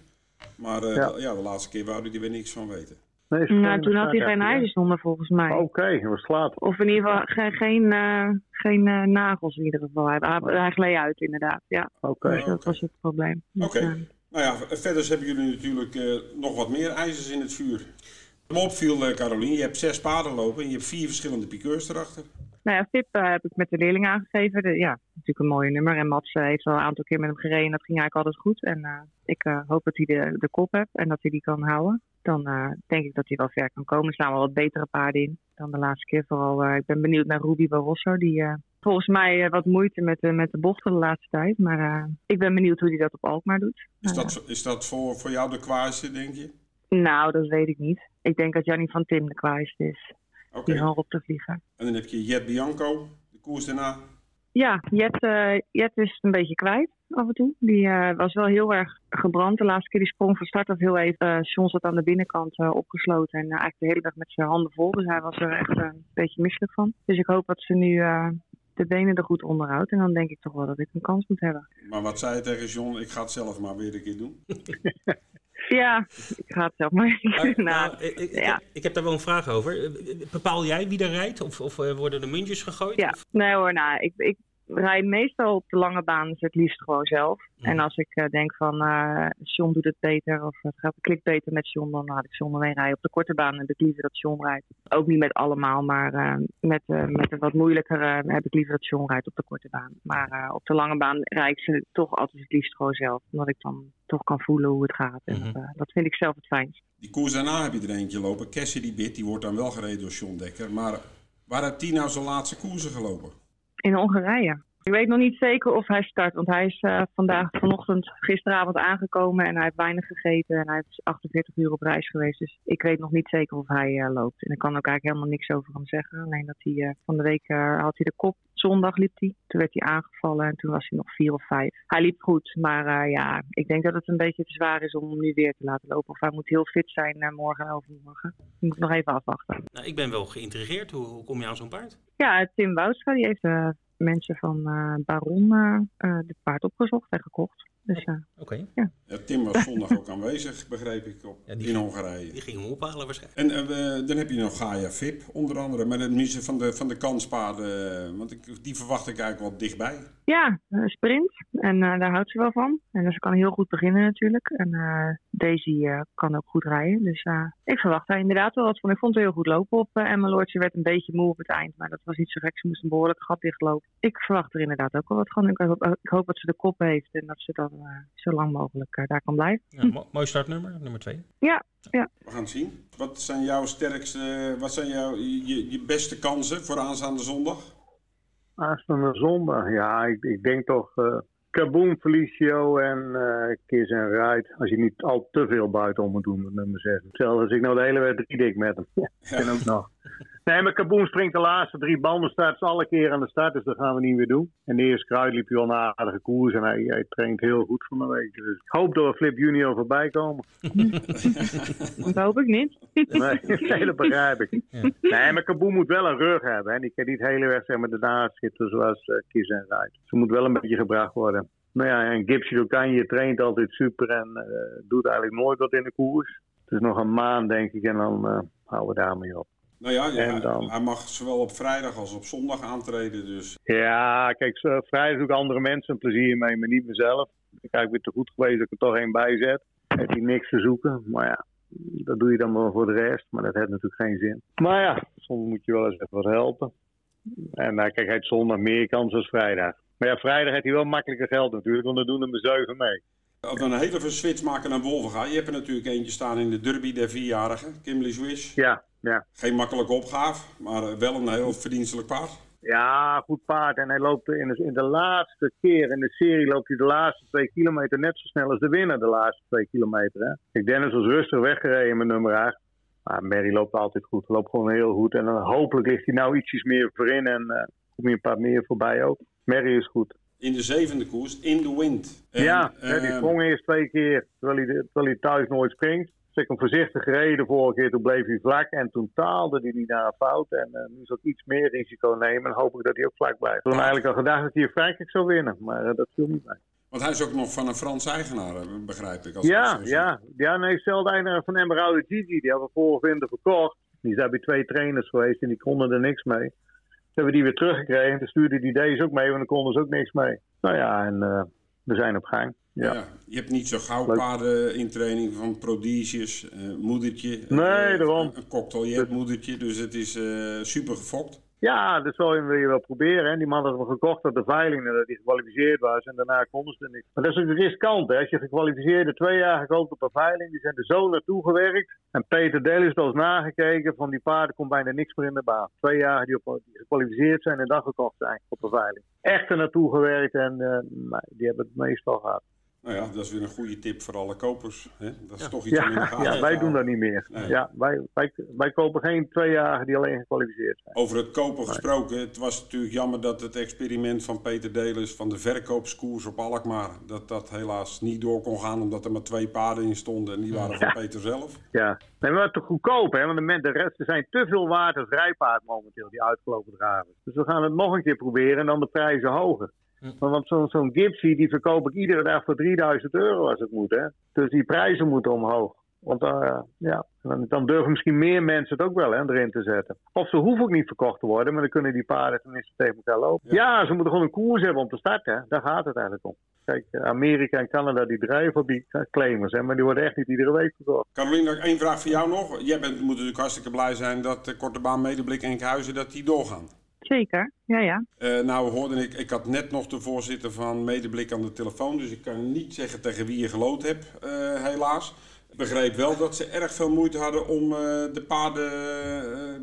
Maar uh, ja. De, ja. de laatste keer wou hij er weer niks van weten. Nee, nou, toen had hij geen ijzersonder volgens mij. Oké, okay, was laat. Of in ieder geval geen, geen, uh, geen uh, nagels in ieder geval. Hij, hij gleed uit inderdaad, ja. Oké. Okay. Dus dat was het probleem. Oké. Okay. Uh, nou ja, verder hebben jullie natuurlijk uh, nog wat meer ijzers in het vuur. Me opviel, Caroline, je hebt zes paarden lopen en je hebt vier verschillende piqueurs erachter. Nou ja, Fip heb ik met de leerling aangegeven. De, ja, natuurlijk een mooi nummer. En Mats heeft al een aantal keer met hem gereden. Dat ging eigenlijk altijd goed. En ik hoop dat hij de, de kop heeft en dat hij die kan houden dan uh, denk ik dat hij wel ver kan komen. Er staan wel wat betere paarden in dan de laatste keer. Vooral, uh, ik ben benieuwd naar Ruby Barroso. Die uh, volgens mij wat moeite met, met de bochten de laatste tijd. Maar ik ben benieuwd hoe hij dat op Alkmaar doet. Is dat, is dat voor, voor jou de kwaaiste, denk je? Nou, dat weet ik niet. Ik denk dat Jannie van Tim de kwaaiste is. Okay. Die hoog op te vliegen. En dan heb je Jet Bianco, de koers daarna. Ja, Jet, Jet is een beetje kwijt af en toe. Die uh, was wel heel erg gebrand. De laatste keer die sprong van start af heel even. Uh, John zat aan de binnenkant uh, opgesloten en eigenlijk de hele dag met zijn handen vol. Dus hij was er echt een beetje misselijk van. Dus ik hoop dat ze nu de benen er goed onderhoudt. En dan denk ik toch wel dat ik een kans moet hebben. Maar wat zei je tegen John? Ik ga het zelf maar weer een keer doen. Ja, ik ga het zelf maar. Nou, ik, ja. ik, heb daar wel een vraag over. Bepaal jij wie er rijdt? Of, of worden er muntjes gegooid? Ja, of? nee hoor, nou, ik, ik rij meestal op de lange baan dus het liefst gewoon zelf. En als ik uh, denk van uh, John doet het beter of het gaat klikt beter met John, dan laat ik John alleen rijden. Op de korte baan heb ik liever dat John rijdt. Ook niet met allemaal, maar uh, met, met een wat moeilijkere heb ik liever dat John rijdt op de korte baan. Maar op de lange baan rijd ik ze toch altijd het liefst gewoon zelf. Omdat ik dan toch kan voelen hoe het gaat. En mm-hmm. dat vind ik zelf het fijnst. Die koers daarna heb je er eentje lopen. Cassidy Bit, die wordt dan wel gereden door John Dekker. Maar waar heeft die nou zijn laatste koersen gelopen? In Hongarije. Ik weet nog niet zeker of hij start, want hij is uh, vandaag vanochtend, gisteravond aangekomen en hij heeft weinig gegeten en hij is 48 uur op reis geweest. Dus ik weet nog niet zeker of hij uh, loopt. En ik kan ook eigenlijk helemaal niks over hem zeggen. Alleen dat hij uh, van de week had hij de kop. Zondag liep hij. Toen werd hij aangevallen en toen was hij nog vier of vijf. Hij liep goed, maar ja, ik denk dat het een beetje te zwaar is om hem nu weer te laten lopen. Of hij moet heel fit zijn morgen en overmorgen. Ik moet nog even afwachten. Nou, ik ben wel geïntrigeerd. Hoe, hoe kom je aan zo'n paard? Ja, Tim Woudstra die heeft mensen van uh, Baron uh, dit paard opgezocht en gekocht. Dus, uh, Oké. Ja. ja. Tim was zondag ook aanwezig, begreep ik, op, ja, in Hongarije. Die ging hem ophalen waarschijnlijk. En dan heb je nog Gaia Vip, onder andere, met het minister van de, van de kanspaarden. Want ik, die verwacht ik eigenlijk wel dichtbij. Ja, een sprint. En daar houdt ze wel van. En dus ze kan heel goed beginnen natuurlijk. En Daisy kan ook goed rijden. Dus ik verwacht daar inderdaad wel wat van. Ik vond het heel goed lopen op uh, Emmeloord. Ze werd een beetje moe op het eind, maar dat was niet zo gek. Ze moest een behoorlijk gat dichtlopen ik verwacht er inderdaad ook wel wat van. Ik hoop, ik hoop dat ze de kop heeft en dat ze dan uh, zo lang mogelijk uh, daar kan blijven. Ja, mooi startnummer, nummer twee. Ja, ja. We gaan het zien. Wat zijn jouw sterkste, wat zijn jouw, je, je beste kansen voor aanstaande zondag? Aanstaande zondag, ja, ik, ik denk toch uh, Kaboom, Felicio en uh, Kiss en Ride. Als je niet al te veel buitenom moet doen met nummer 6. Zelfs als ik nou de hele wedstrijd drie dik met hem. Ja, ja. ook nog. Nee, maar Kaboom springt de laatste drie banden, staat alle keer aan de start, dus dat gaan we niet meer doen. En de eerste kruid liep hij al een aardige koers en hij, hij traint heel goed van de week. Dus ik hoop dat we Flip Junior voorbij komen. dat hoop ik niet. nee, dat begrijp ik. Ja. Nee, maar Kaboom moet wel een rug hebben. Hè. Die kan niet de hele weg zeg maar, ernaast zitten zoals uh, Kies en Rijdt. Ze moet wel een beetje gebracht worden. Nou ja, en Gipsy je traint altijd super en uh, doet eigenlijk nooit wat in de koers. Het is nog een maand denk ik en dan uh, houden we daarmee op. Nou ja, ja dan... hij mag zowel op vrijdag als op zondag aantreden. Dus. Ja, kijk, vrijdag doe ik andere mensen een plezier mee, maar niet mezelf. Ik heb weer te goed geweest dat ik er toch één bij zet. Heb je niks te zoeken. Maar ja, dat doe je dan wel voor de rest. Maar dat heeft natuurlijk geen zin. Maar ja, soms moet je wel eens even wat helpen. En nou, kijk, hij heeft zondag meer kans dan vrijdag. Maar ja, vrijdag heeft hij wel makkelijker geld natuurlijk, want dan doen er maar zeven mee. Als we een hele switch maken naar Wolvenga. Je hebt er natuurlijk eentje staan in de derby der vierjarigen, Kimberly Swish. Ja, ja. Geen makkelijke opgave, maar wel een heel verdienstelijk paard. Ja, goed paard. En hij loopt in de, in de laatste keer in de serie loopt hij de laatste twee kilometer net zo snel als de winnaar de laatste twee kilometer. Hè? Ik Dennis was rustig weggereden met nummer 8. Maar Mary loopt altijd goed. Loopt gewoon heel goed. En dan hopelijk ligt hij nou ietsjes meer voorin en uh, kom je een paar meer voorbij ook. Mary is goed. In de zevende koers, in de wind. En, ja, uh, die sprong eerst twee keer terwijl hij, terwijl hij thuis nooit springt. Ik hem voorzichtig gereden vorige keer, toen bleef hij vlak en toen taalde hij niet naar een fout. En uh, nu zal ik iets meer risico nemen en hoop ik dat hij ook vlak blijft. Toen eigenlijk al gedacht dat hij hier Frankrijk zou winnen, maar uh, dat viel niet mee. Want hij is ook nog van een Frans eigenaar, begrijp ik. Als ja, ja, ja, nee, hetzelfde eigenaar van Emeraude Gigi. Die hebben we vorige winter verkocht. Die zijn bij twee trainers geweest en die konden er niks mee. Toen hebben we die weer teruggekregen. Toen stuurde die deze ook mee, want dan konden ze ook niks mee. Nou ja, en uh, we zijn op gang. Ja. ja. je hebt niet zo gauw paarden in training van prodigies, uh, moedertje. Nee, uh, daarom. Een cocktailjet moedertje, dus het is uh, super gefokt. Ja, dat wil je wel proberen. Hè. Die man had hem gekocht op de veiling nadat hij gekwalificeerd was. En daarna konden ze er niet. Maar dat is ook riskant. Hè. Als je gekwalificeerde twee jaar gekoopt op een veiling, die zijn er zo naartoe gewerkt. En Peter Del is wel eens nagekeken van die paarden komt bijna niks meer in de baan. Twee jaar die, op, die gekwalificeerd zijn en dan gekocht zijn op een veiling. Echt er naartoe gewerkt en uh, die hebben het meestal gehad. Nou ja, dat is weer een goede tip voor alle kopers. Hè? Dat is ja. toch iets ja, om in de gaten Ja, wij doen dat niet meer. Nee. Ja, wij, wij, wij kopen geen tweejarigen die alleen gekwalificeerd zijn. Over het kopen gesproken, het was natuurlijk jammer dat het experiment van Peter Delis van de verkoopskoers op Alkmaar, dat dat helaas niet door kon gaan omdat er maar twee paarden in stonden en die waren van Peter zelf. Ja, nee, maar te goedkoop hè, want de, de rest er zijn te veel waard als rijpaard momenteel, die uitgelopen draven. Dus we gaan het nog een keer proberen en dan de prijzen hoger. Want zo'n zo Gipsy die verkoop ik iedere dag voor 3000 euro als het moet. Hè? Dus die prijzen moeten omhoog. Want uh, ja, dan, durven misschien meer mensen het ook wel hè, erin te zetten. Of ze hoeven ook niet verkocht te worden, maar dan kunnen die paarden tenminste tegen elkaar lopen. Ja, ja ze moeten gewoon een koers hebben om te starten. Hè. Daar gaat het eigenlijk om. Kijk, Amerika en Canada die drijven op die claimers, hè, maar die worden echt niet iedere week verkocht. Caroline, één vraag voor jou nog. Jij bent, moet natuurlijk hartstikke blij zijn dat de korte baan medeblik Enkhuizen dat die doorgaan. Zeker, ja, ja. Uh, nou hoorde ik, ik had net nog de voorzitter van Medeblik aan de telefoon, dus ik kan niet zeggen tegen wie je geloot hebt, uh, helaas. Ik begreep wel dat ze erg veel moeite hadden om uh, de paarden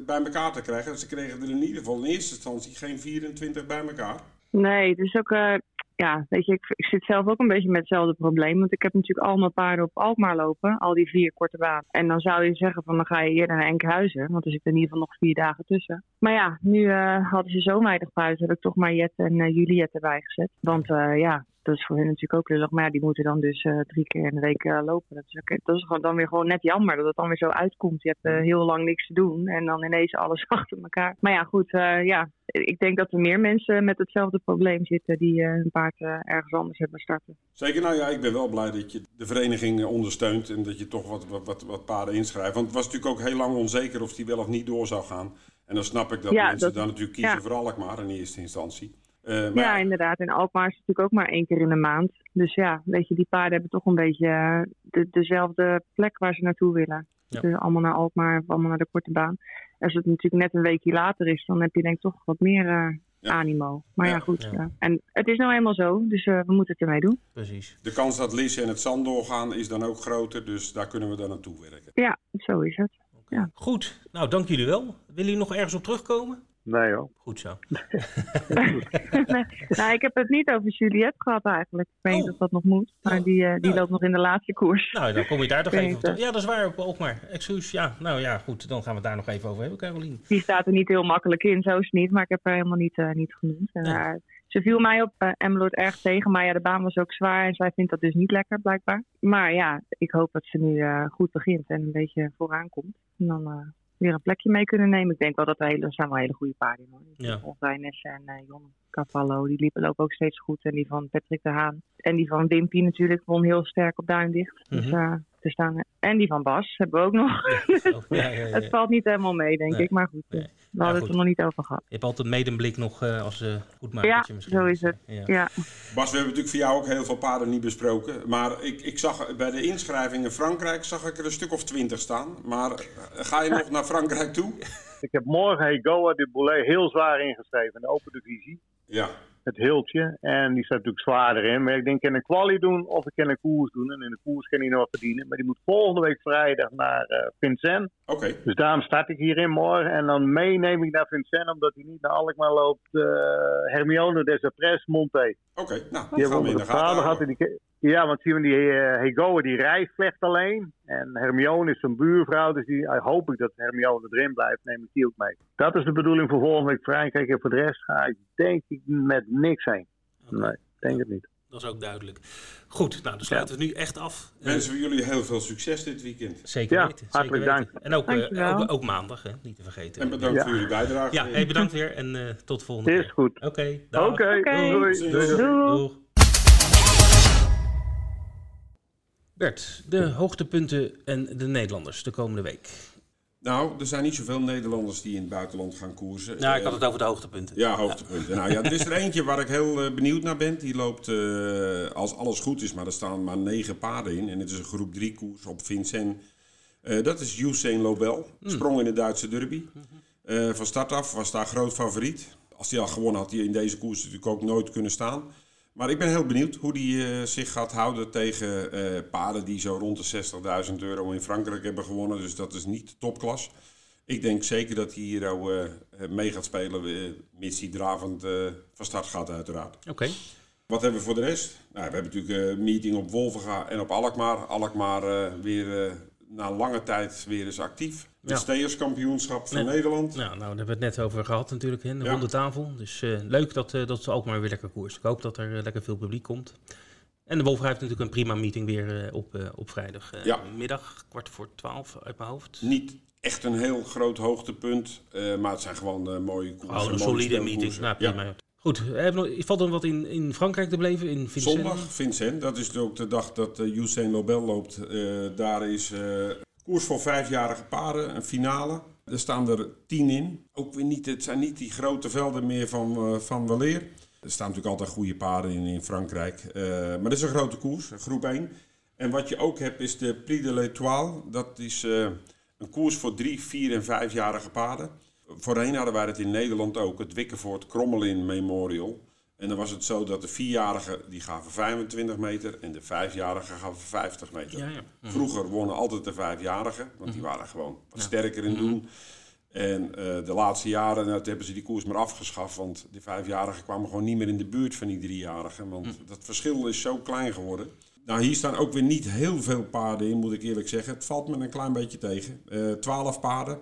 bij elkaar te krijgen. Ze kregen er in ieder geval in eerste instantie geen 24 bij elkaar. Nee, dus ook ja, weet je, ik, ik, zit zelf ook een beetje met hetzelfde probleem. Want ik heb natuurlijk al mijn paarden op Alkmaar lopen, al die vier korte baan. En dan zou je zeggen van dan ga je eerder naar Enkhuizen, want er zitten in ieder geval nog vier dagen tussen. Maar ja, nu uh, hadden ze zo weinig buiten, heb ik toch maar Jet en uh, Juliet erbij gezet. Want uh, ja, dat is voor hen natuurlijk ook lullig. Maar ja, die moeten dan dus uh, drie keer in de week uh, lopen. Dat is, ook, dat is gewoon dan weer gewoon net jammer dat het dan weer zo uitkomt. Je hebt uh, heel lang niks te doen en dan ineens alles achter elkaar. Maar ja, goed, ja. Ik denk dat er meer mensen met hetzelfde probleem zitten die hun paard ergens anders hebben starten. Zeker, nou ja, ik ben wel blij dat je de vereniging ondersteunt en dat je toch wat, wat, wat, wat paarden inschrijft. Want het was natuurlijk ook heel lang onzeker of die wel of niet door zou gaan. En dan snap ik dat ja, mensen dat, dan natuurlijk kiezen ja. voor Alkmaar in eerste instantie. Uh, maar... Ja, inderdaad. En Alkmaar is natuurlijk ook maar één keer in de maand. Dus ja, weet je, die paarden hebben toch een beetje de, dezelfde plek waar ze naartoe willen. Ja. Dus allemaal naar Alkmaar, allemaal naar de korte baan. Als het natuurlijk net een weekje later is, dan heb je denk ik toch wat meer uh, ja. animo. Maar ja, ja goed. Ja. En het is nou eenmaal zo, dus uh, we moeten het ermee doen. Precies. De kans dat Lies en het zand doorgaan is dan ook groter, dus daar kunnen we dan naartoe werken. Ja, zo is het. Okay. Ja. Goed, nou dank jullie wel. Willen jullie nog ergens op terugkomen? Nee hoor. Goed zo. nee, nou, ik heb het niet over Juliette gehad eigenlijk. Ik weet niet oh. of dat nog moet. Maar oh. die, uh, die nou. loopt nog in de laatste koers. Nou, dan kom je daar toch even op. Ja, dat is waar ook maar. Excuus, ja. Nou ja, goed. Dan gaan we het daar nog even over hebben, Caroline. Die staat er niet heel makkelijk in, zo is het niet. Maar ik heb haar helemaal niet, uh, niet genoemd. Uh, ze viel mij op uh, Emmeloord erg tegen. Maar ja, de baan was ook zwaar. En zij vindt dat dus niet lekker, blijkbaar. Maar ja, ik hoop dat ze nu goed begint en een beetje vooraan komt. En dan weer een plekje mee kunnen nemen. Ik denk wel dat er, hele, zijn wel hele goede paarden. Hoor. Ja. en uh, Jon Cavallo, die liepen lopen ook steeds goed. En die van Patrick de Haan. En die van Wimpy natuurlijk won heel sterk op Duindicht. Mm -hmm. Dus uh, te staan. En die van Bas hebben we ook nog. Ja, ja, het valt niet helemaal mee, denk nee. ik. Maar goed, nee. We hadden het er nog niet over gehad. Je hebt altijd medemblik nog uh, als uh, goed Ja, zo is het. Ja. Bas, we hebben natuurlijk voor jou ook heel veel paarden niet besproken. Maar ik, ik zag bij de inschrijving in Frankrijk zag ik er een stuk of twintig staan. Maar ga je nog naar Frankrijk toe? Ik heb morgen Hegoa de Boulet heel zwaar ingeschreven in de Open Divisie. Ja. Het Hiltje. En die staat natuurlijk zwaarder in. Maar ik denk, ik kan een kwalie doen of ik kan een koers doen. En in de koers kan hij nog verdienen. Maar die moet volgende week vrijdag naar uh, Vincent. Oké. Dus daarom start ik hierin morgen. En dan meeneem ik naar Vincent, omdat hij niet naar Alkmaar loopt. Uh, Hermione Desapres Monte. Oké, nou, die gaan we in de gaten had die, Ja, want zien we die uh, Hegoa, die rijdt slecht alleen. En Hermione is zijn buurvrouw, dus die hoop ik dat Hermione erin blijft. Neem ik die ook mee. Dat is de bedoeling voor volgende week Frankrijk. En voor de rest ga ik denk ik met niks heen. Nee, ik denk het niet. Dat is ook duidelijk. Goed, nou, dan sluiten we nu echt af. Wensen we jullie heel veel succes dit weekend. Zeker ja, weten. Hartelijk zeker dank. En ook, uh, ook, ook, maandag, hè? niet te vergeten. En bedankt voor jullie bijdrage. Ja, hey, bedankt weer en uh, tot volgende keer. Is goed. Oké, okay, Oké, okay, okay. doei. Doei. doei. Bert, de hoogtepunten en de Nederlanders de komende week. Nou, er zijn niet zoveel Nederlanders die in het buitenland gaan koersen. Nou, ik had het over de hoogtepunten. Ja, hoogtepunten. Ja. Nou ja, er is er eentje waar ik heel uh, benieuwd naar ben. Die loopt, uh, als alles goed is, maar er staan maar negen paarden in. En het is een groep drie koers op Vincent. Uh, dat is Usain Lobel. Hmm. Sprong in de Duitse derby. van start af was daar groot favoriet. Als hij al gewonnen had, hij in deze koers natuurlijk ook nooit kunnen staan. Maar ik ben heel benieuwd hoe hij zich gaat houden tegen paarden die zo rond de 60.000 euro in Frankrijk hebben gewonnen. Dus dat is niet topklas. Ik denk zeker dat hij hier uh, mee gaat spelen, uh, mits hij dravend uh, van start gaat uiteraard. Oké. Okay. Wat hebben we voor de rest? Nou, we hebben natuurlijk een meeting op Wolvenga en op Alkmaar. Alkmaar weer na lange tijd weer eens actief. Het steerskampioenschap van. Nederland. Ja, nou, daar hebben we het net over gehad natuurlijk, in de ja. ronde tafel. Dus leuk dat, dat ze Alkmaar weer lekker koers. Ik hoop dat er lekker veel publiek komt. En de Wolverga heeft natuurlijk een prima meeting weer op, op vrijdag. ja. Middag, kwart voor twaalf uit mijn hoofd. Niet echt een heel groot hoogtepunt. Maar het zijn gewoon mooie koersen. Oh, een solide meeting. Nou, prima. Ja. Goed, valt er wat in, in Frankrijk te beleven? In? Zondag, Vincent. Dat is ook de dag dat uh, Usain Lobel loopt. daar is koers voor vijfjarige paarden, een finale. Er staan er tien in. Ook weer niet, het zijn niet die grote velden meer van, van Waleer. Er staan natuurlijk altijd goede paarden in in Frankrijk. maar dat is een grote koers, groep 1. En wat je ook hebt is de Prix de l'Étoile. Dat is een koers voor drie, vier en vijfjarige paarden. Voorheen hadden wij het in Nederland ook, het Wikkevoort Krommelin Memorial. En dan was het zo dat de vierjarigen die gaven 25 meter en de vijfjarigen gaven 50 meter. Ja, ja. Mhm. Vroeger wonnen altijd de vijfjarigen, want die waren gewoon wat sterker in doen. Mhm. En uh, de laatste jaren nou, hebben ze die koers maar afgeschaft, want die vijfjarigen kwamen gewoon niet meer in de buurt van die driejarigen. Want mhm. dat verschil is zo klein geworden. Nou, hier staan ook weer niet heel veel paarden in, moet ik eerlijk zeggen. Het valt me een klein beetje tegen. Uh, twaalf paarden.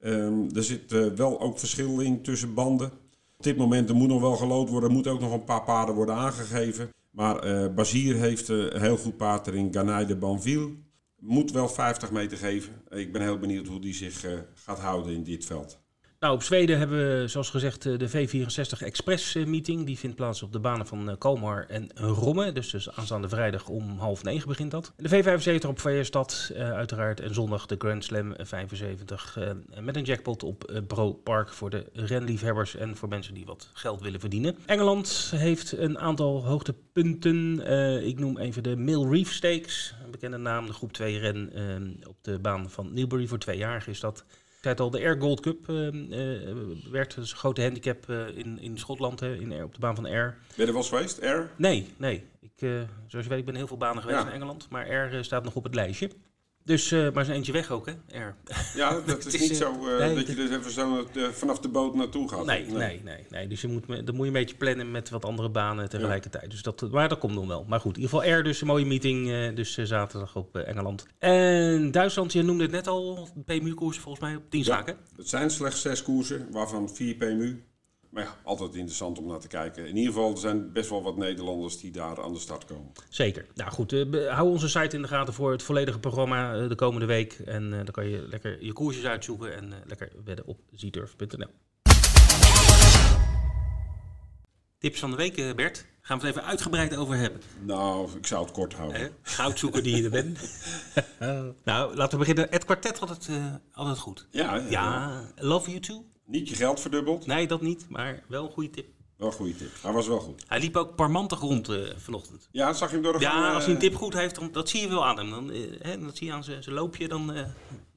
Um, er zit wel ook verschil in tussen banden. Op dit moment er moet nog wel gelood worden. Er moeten ook nog een paar paarden worden aangegeven. Maar uh, Bazier heeft een heel goed paard erin. Ganay de Banville. Moet wel 50 meter geven. Ik ben heel benieuwd hoe die zich gaat houden in dit veld. Nou, op Zweden hebben we, zoals gezegd, de V64 Express meeting. Die vindt plaats op de banen van Kalmar en Romme. Dus, dus aanstaande vrijdag om half negen begint dat. De V75 op Feierstad, uh, uiteraard. En zondag de Grand Slam 75. Uh, met een jackpot op uh, Bro Park voor de renliefhebbers en voor mensen die wat geld willen verdienen. Engeland heeft een aantal hoogtepunten. ik noem even de Mill Reef Stakes. Een bekende naam, de groep 2 ren op de baan van Newbury. Voor tweejarigen is dat. Zei het al, de Air Gold Cup uh, uh, werd dus een grote handicap uh, in, in Schotland, hè, in, op de baan van Air. Ben je er wel eens geweest, Air? Nee, nee. Ik, zoals je weet, ik ben heel veel banen geweest ja. in Engeland, maar Air staat nog op het lijstje. Dus, uh, maar is eentje weg ook, hè? Air. Ja, dat is, is niet zo uh, nee, dat je dus even zo uh, vanaf de boot naartoe gaat. Nee, nee, nee. nee, nee. Dus je moet, dan moet je een beetje plannen met wat andere banen tegelijkertijd. Ja. Dus dat, maar dat komt nog wel. Maar goed, in ieder geval Air, dus een mooie meeting. dus zaterdag op Engeland. En Duitsland, je noemde het net al, PMU-koersen volgens mij op 10 ja, zaken. Het zijn slechts zes koersen, waarvan vier PMU. Maar ja, altijd interessant om naar te kijken. In ieder geval, er zijn best wel wat Nederlanders die daar aan de start komen. Zeker. Nou goed, uh, hou onze site in de gaten voor het volledige programma uh, de komende week. En uh, dan kan je lekker je koersjes uitzoeken en lekker wedden op zturf.nl. Tips van de week, Bert. Gaan we het even uitgebreid over hebben. Nou, ik zou het kort houden. Eh, goudzoeker die je er bent. nou, laten we beginnen. Het kwartet had het altijd goed. Ja, ja, ja. Love You Too. Niet je geld verdubbeld? Nee, dat niet, maar wel een goede tip. Wel een goede tip. Hij was wel goed. Hij liep ook parmantig rond uh, vanochtend. Ja, zag je hem door de Ja, gang, als hij een tip goed heeft, dan, dat zie je wel aan hem. Dan, uh, hè, dat zie je aan zijn loopje, dan,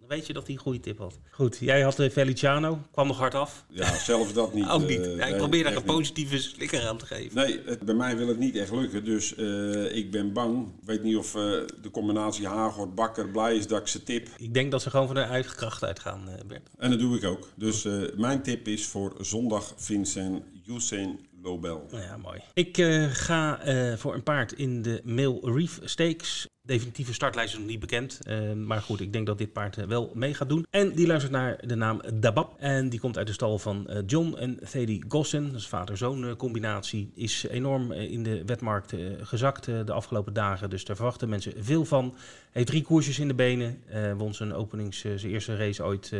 Dan weet je dat hij een goede tip had. Goed, jij had uh, Feliciano. Kwam nog hard af. Ja, zelfs dat niet. Ook niet. Uh, ja, ik probeer daar een positieve slikker aan te geven. Nee, het, bij mij wil het niet echt lukken. Dus uh, ik ben bang. Ik weet niet of de combinatie Hagort Bakker blij is dat ik ze tip. Ik denk dat ze gewoon van hun eigen kracht uitgaan, Bert. En dat doe ik ook. Dus mijn tip is voor zondag Vincent Usain Lobel. Nou ja, mooi. Ik uh, ga uh, voor een paard in de Mail Reef Stakes. Definitieve startlijst is nog niet bekend. Uh, maar goed, ik denk dat dit paard wel mee gaat doen. En die luistert naar de naam Dabab. En die komt uit de stal van John en Thady Gossen. Dat is vader-zoon combinatie. Is enorm in de wetmarkt gezakt de afgelopen dagen. Dus daar verwachten mensen veel van. Heeft drie koersjes in de benen. won zijn openings, zijn eerste race ooit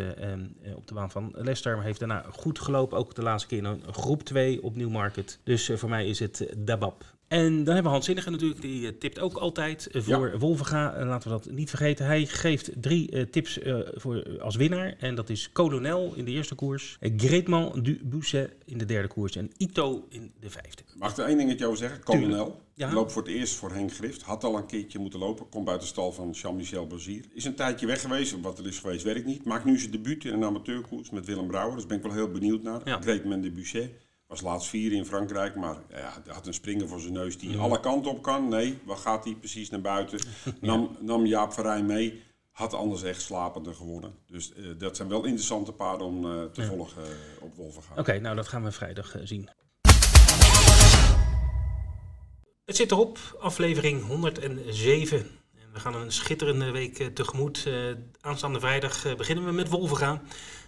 op de baan van Leicester. Maar heeft daarna goed gelopen. Ook de laatste keer in een groep 2 op Newmarket. Dus voor mij is het Dabab. En dan hebben we Hans Zinnige natuurlijk, die uh, tipt ook altijd uh, voor ja. Wolvenga. Uh, laten we dat niet vergeten. Hij geeft drie tips voor, als winnaar. En dat is Colonel in de eerste koers. Greetman du Bousset in de derde koers. En Ito in de vijfde. Mag ik er één dingetje over zeggen? Colonel. Ja. Loopt voor het eerst voor Henk Grift. Had al een keertje moeten lopen. Komt buiten de stal van Jean-Michel Bazier. Is een tijdje weg geweest. Wat er is geweest, weet ik niet. Maakt nu zijn debuut in een amateurkoers met Willem Brouwer. Dus ben ik wel heel benieuwd naar. Ja. Greetman du Bousset. Was laatst vier in Frankrijk, maar ja, hij had een springer voor zijn neus die alle kanten op kan. Nee, waar gaat hij precies naar buiten? Nam, nam Jaap Verrijn mee. Had anders echt slapender geworden. Dus uh, dat zijn wel interessante paarden om uh, te ja. volgen uh, op Wolvenga. Oké, okay, nou dat gaan we vrijdag zien. Het zit erop, aflevering 107. En we gaan een schitterende week tegemoet. aanstaande vrijdag beginnen we met Wolvenga.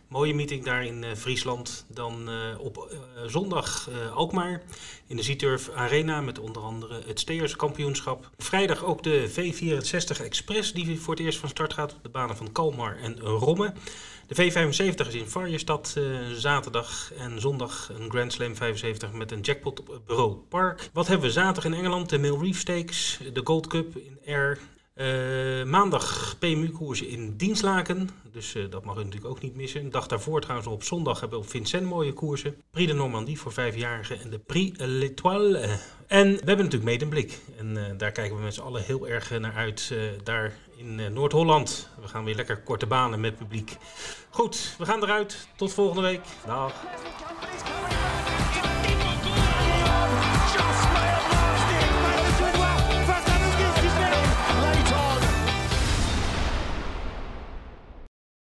Mooie meeting daar in uh, Friesland. Dan uh, op uh, zondag Alkmaar in de Zieturf Arena met onder andere het Steerskampioenschap. Vrijdag ook de V64 Express die voor het eerst van start gaat op de banen van Kalmar en Romme. De V75 is in Varjestad zaterdag en zondag een Grand Slam 75 met een jackpot op Bureau Park. Wat hebben we zaterdag in Engeland? De Mill Reef Stakes, de Gold Cup in Air, uh, maandag PMU-koersen in Dienstlaken. Dus uh, dat mag u natuurlijk ook niet missen. Een dag daarvoor trouwens op zondag hebben we op Vincent mooie koersen. Prix de Normandie voor vijfjarigen en de Prix L'Étoile. En we hebben natuurlijk Made in Blik. En uh, daar kijken we met z'n allen heel erg naar uit. daar in Noord-Holland. We gaan weer lekker korte banen met publiek. Goed, we gaan eruit. Tot volgende week. Dag.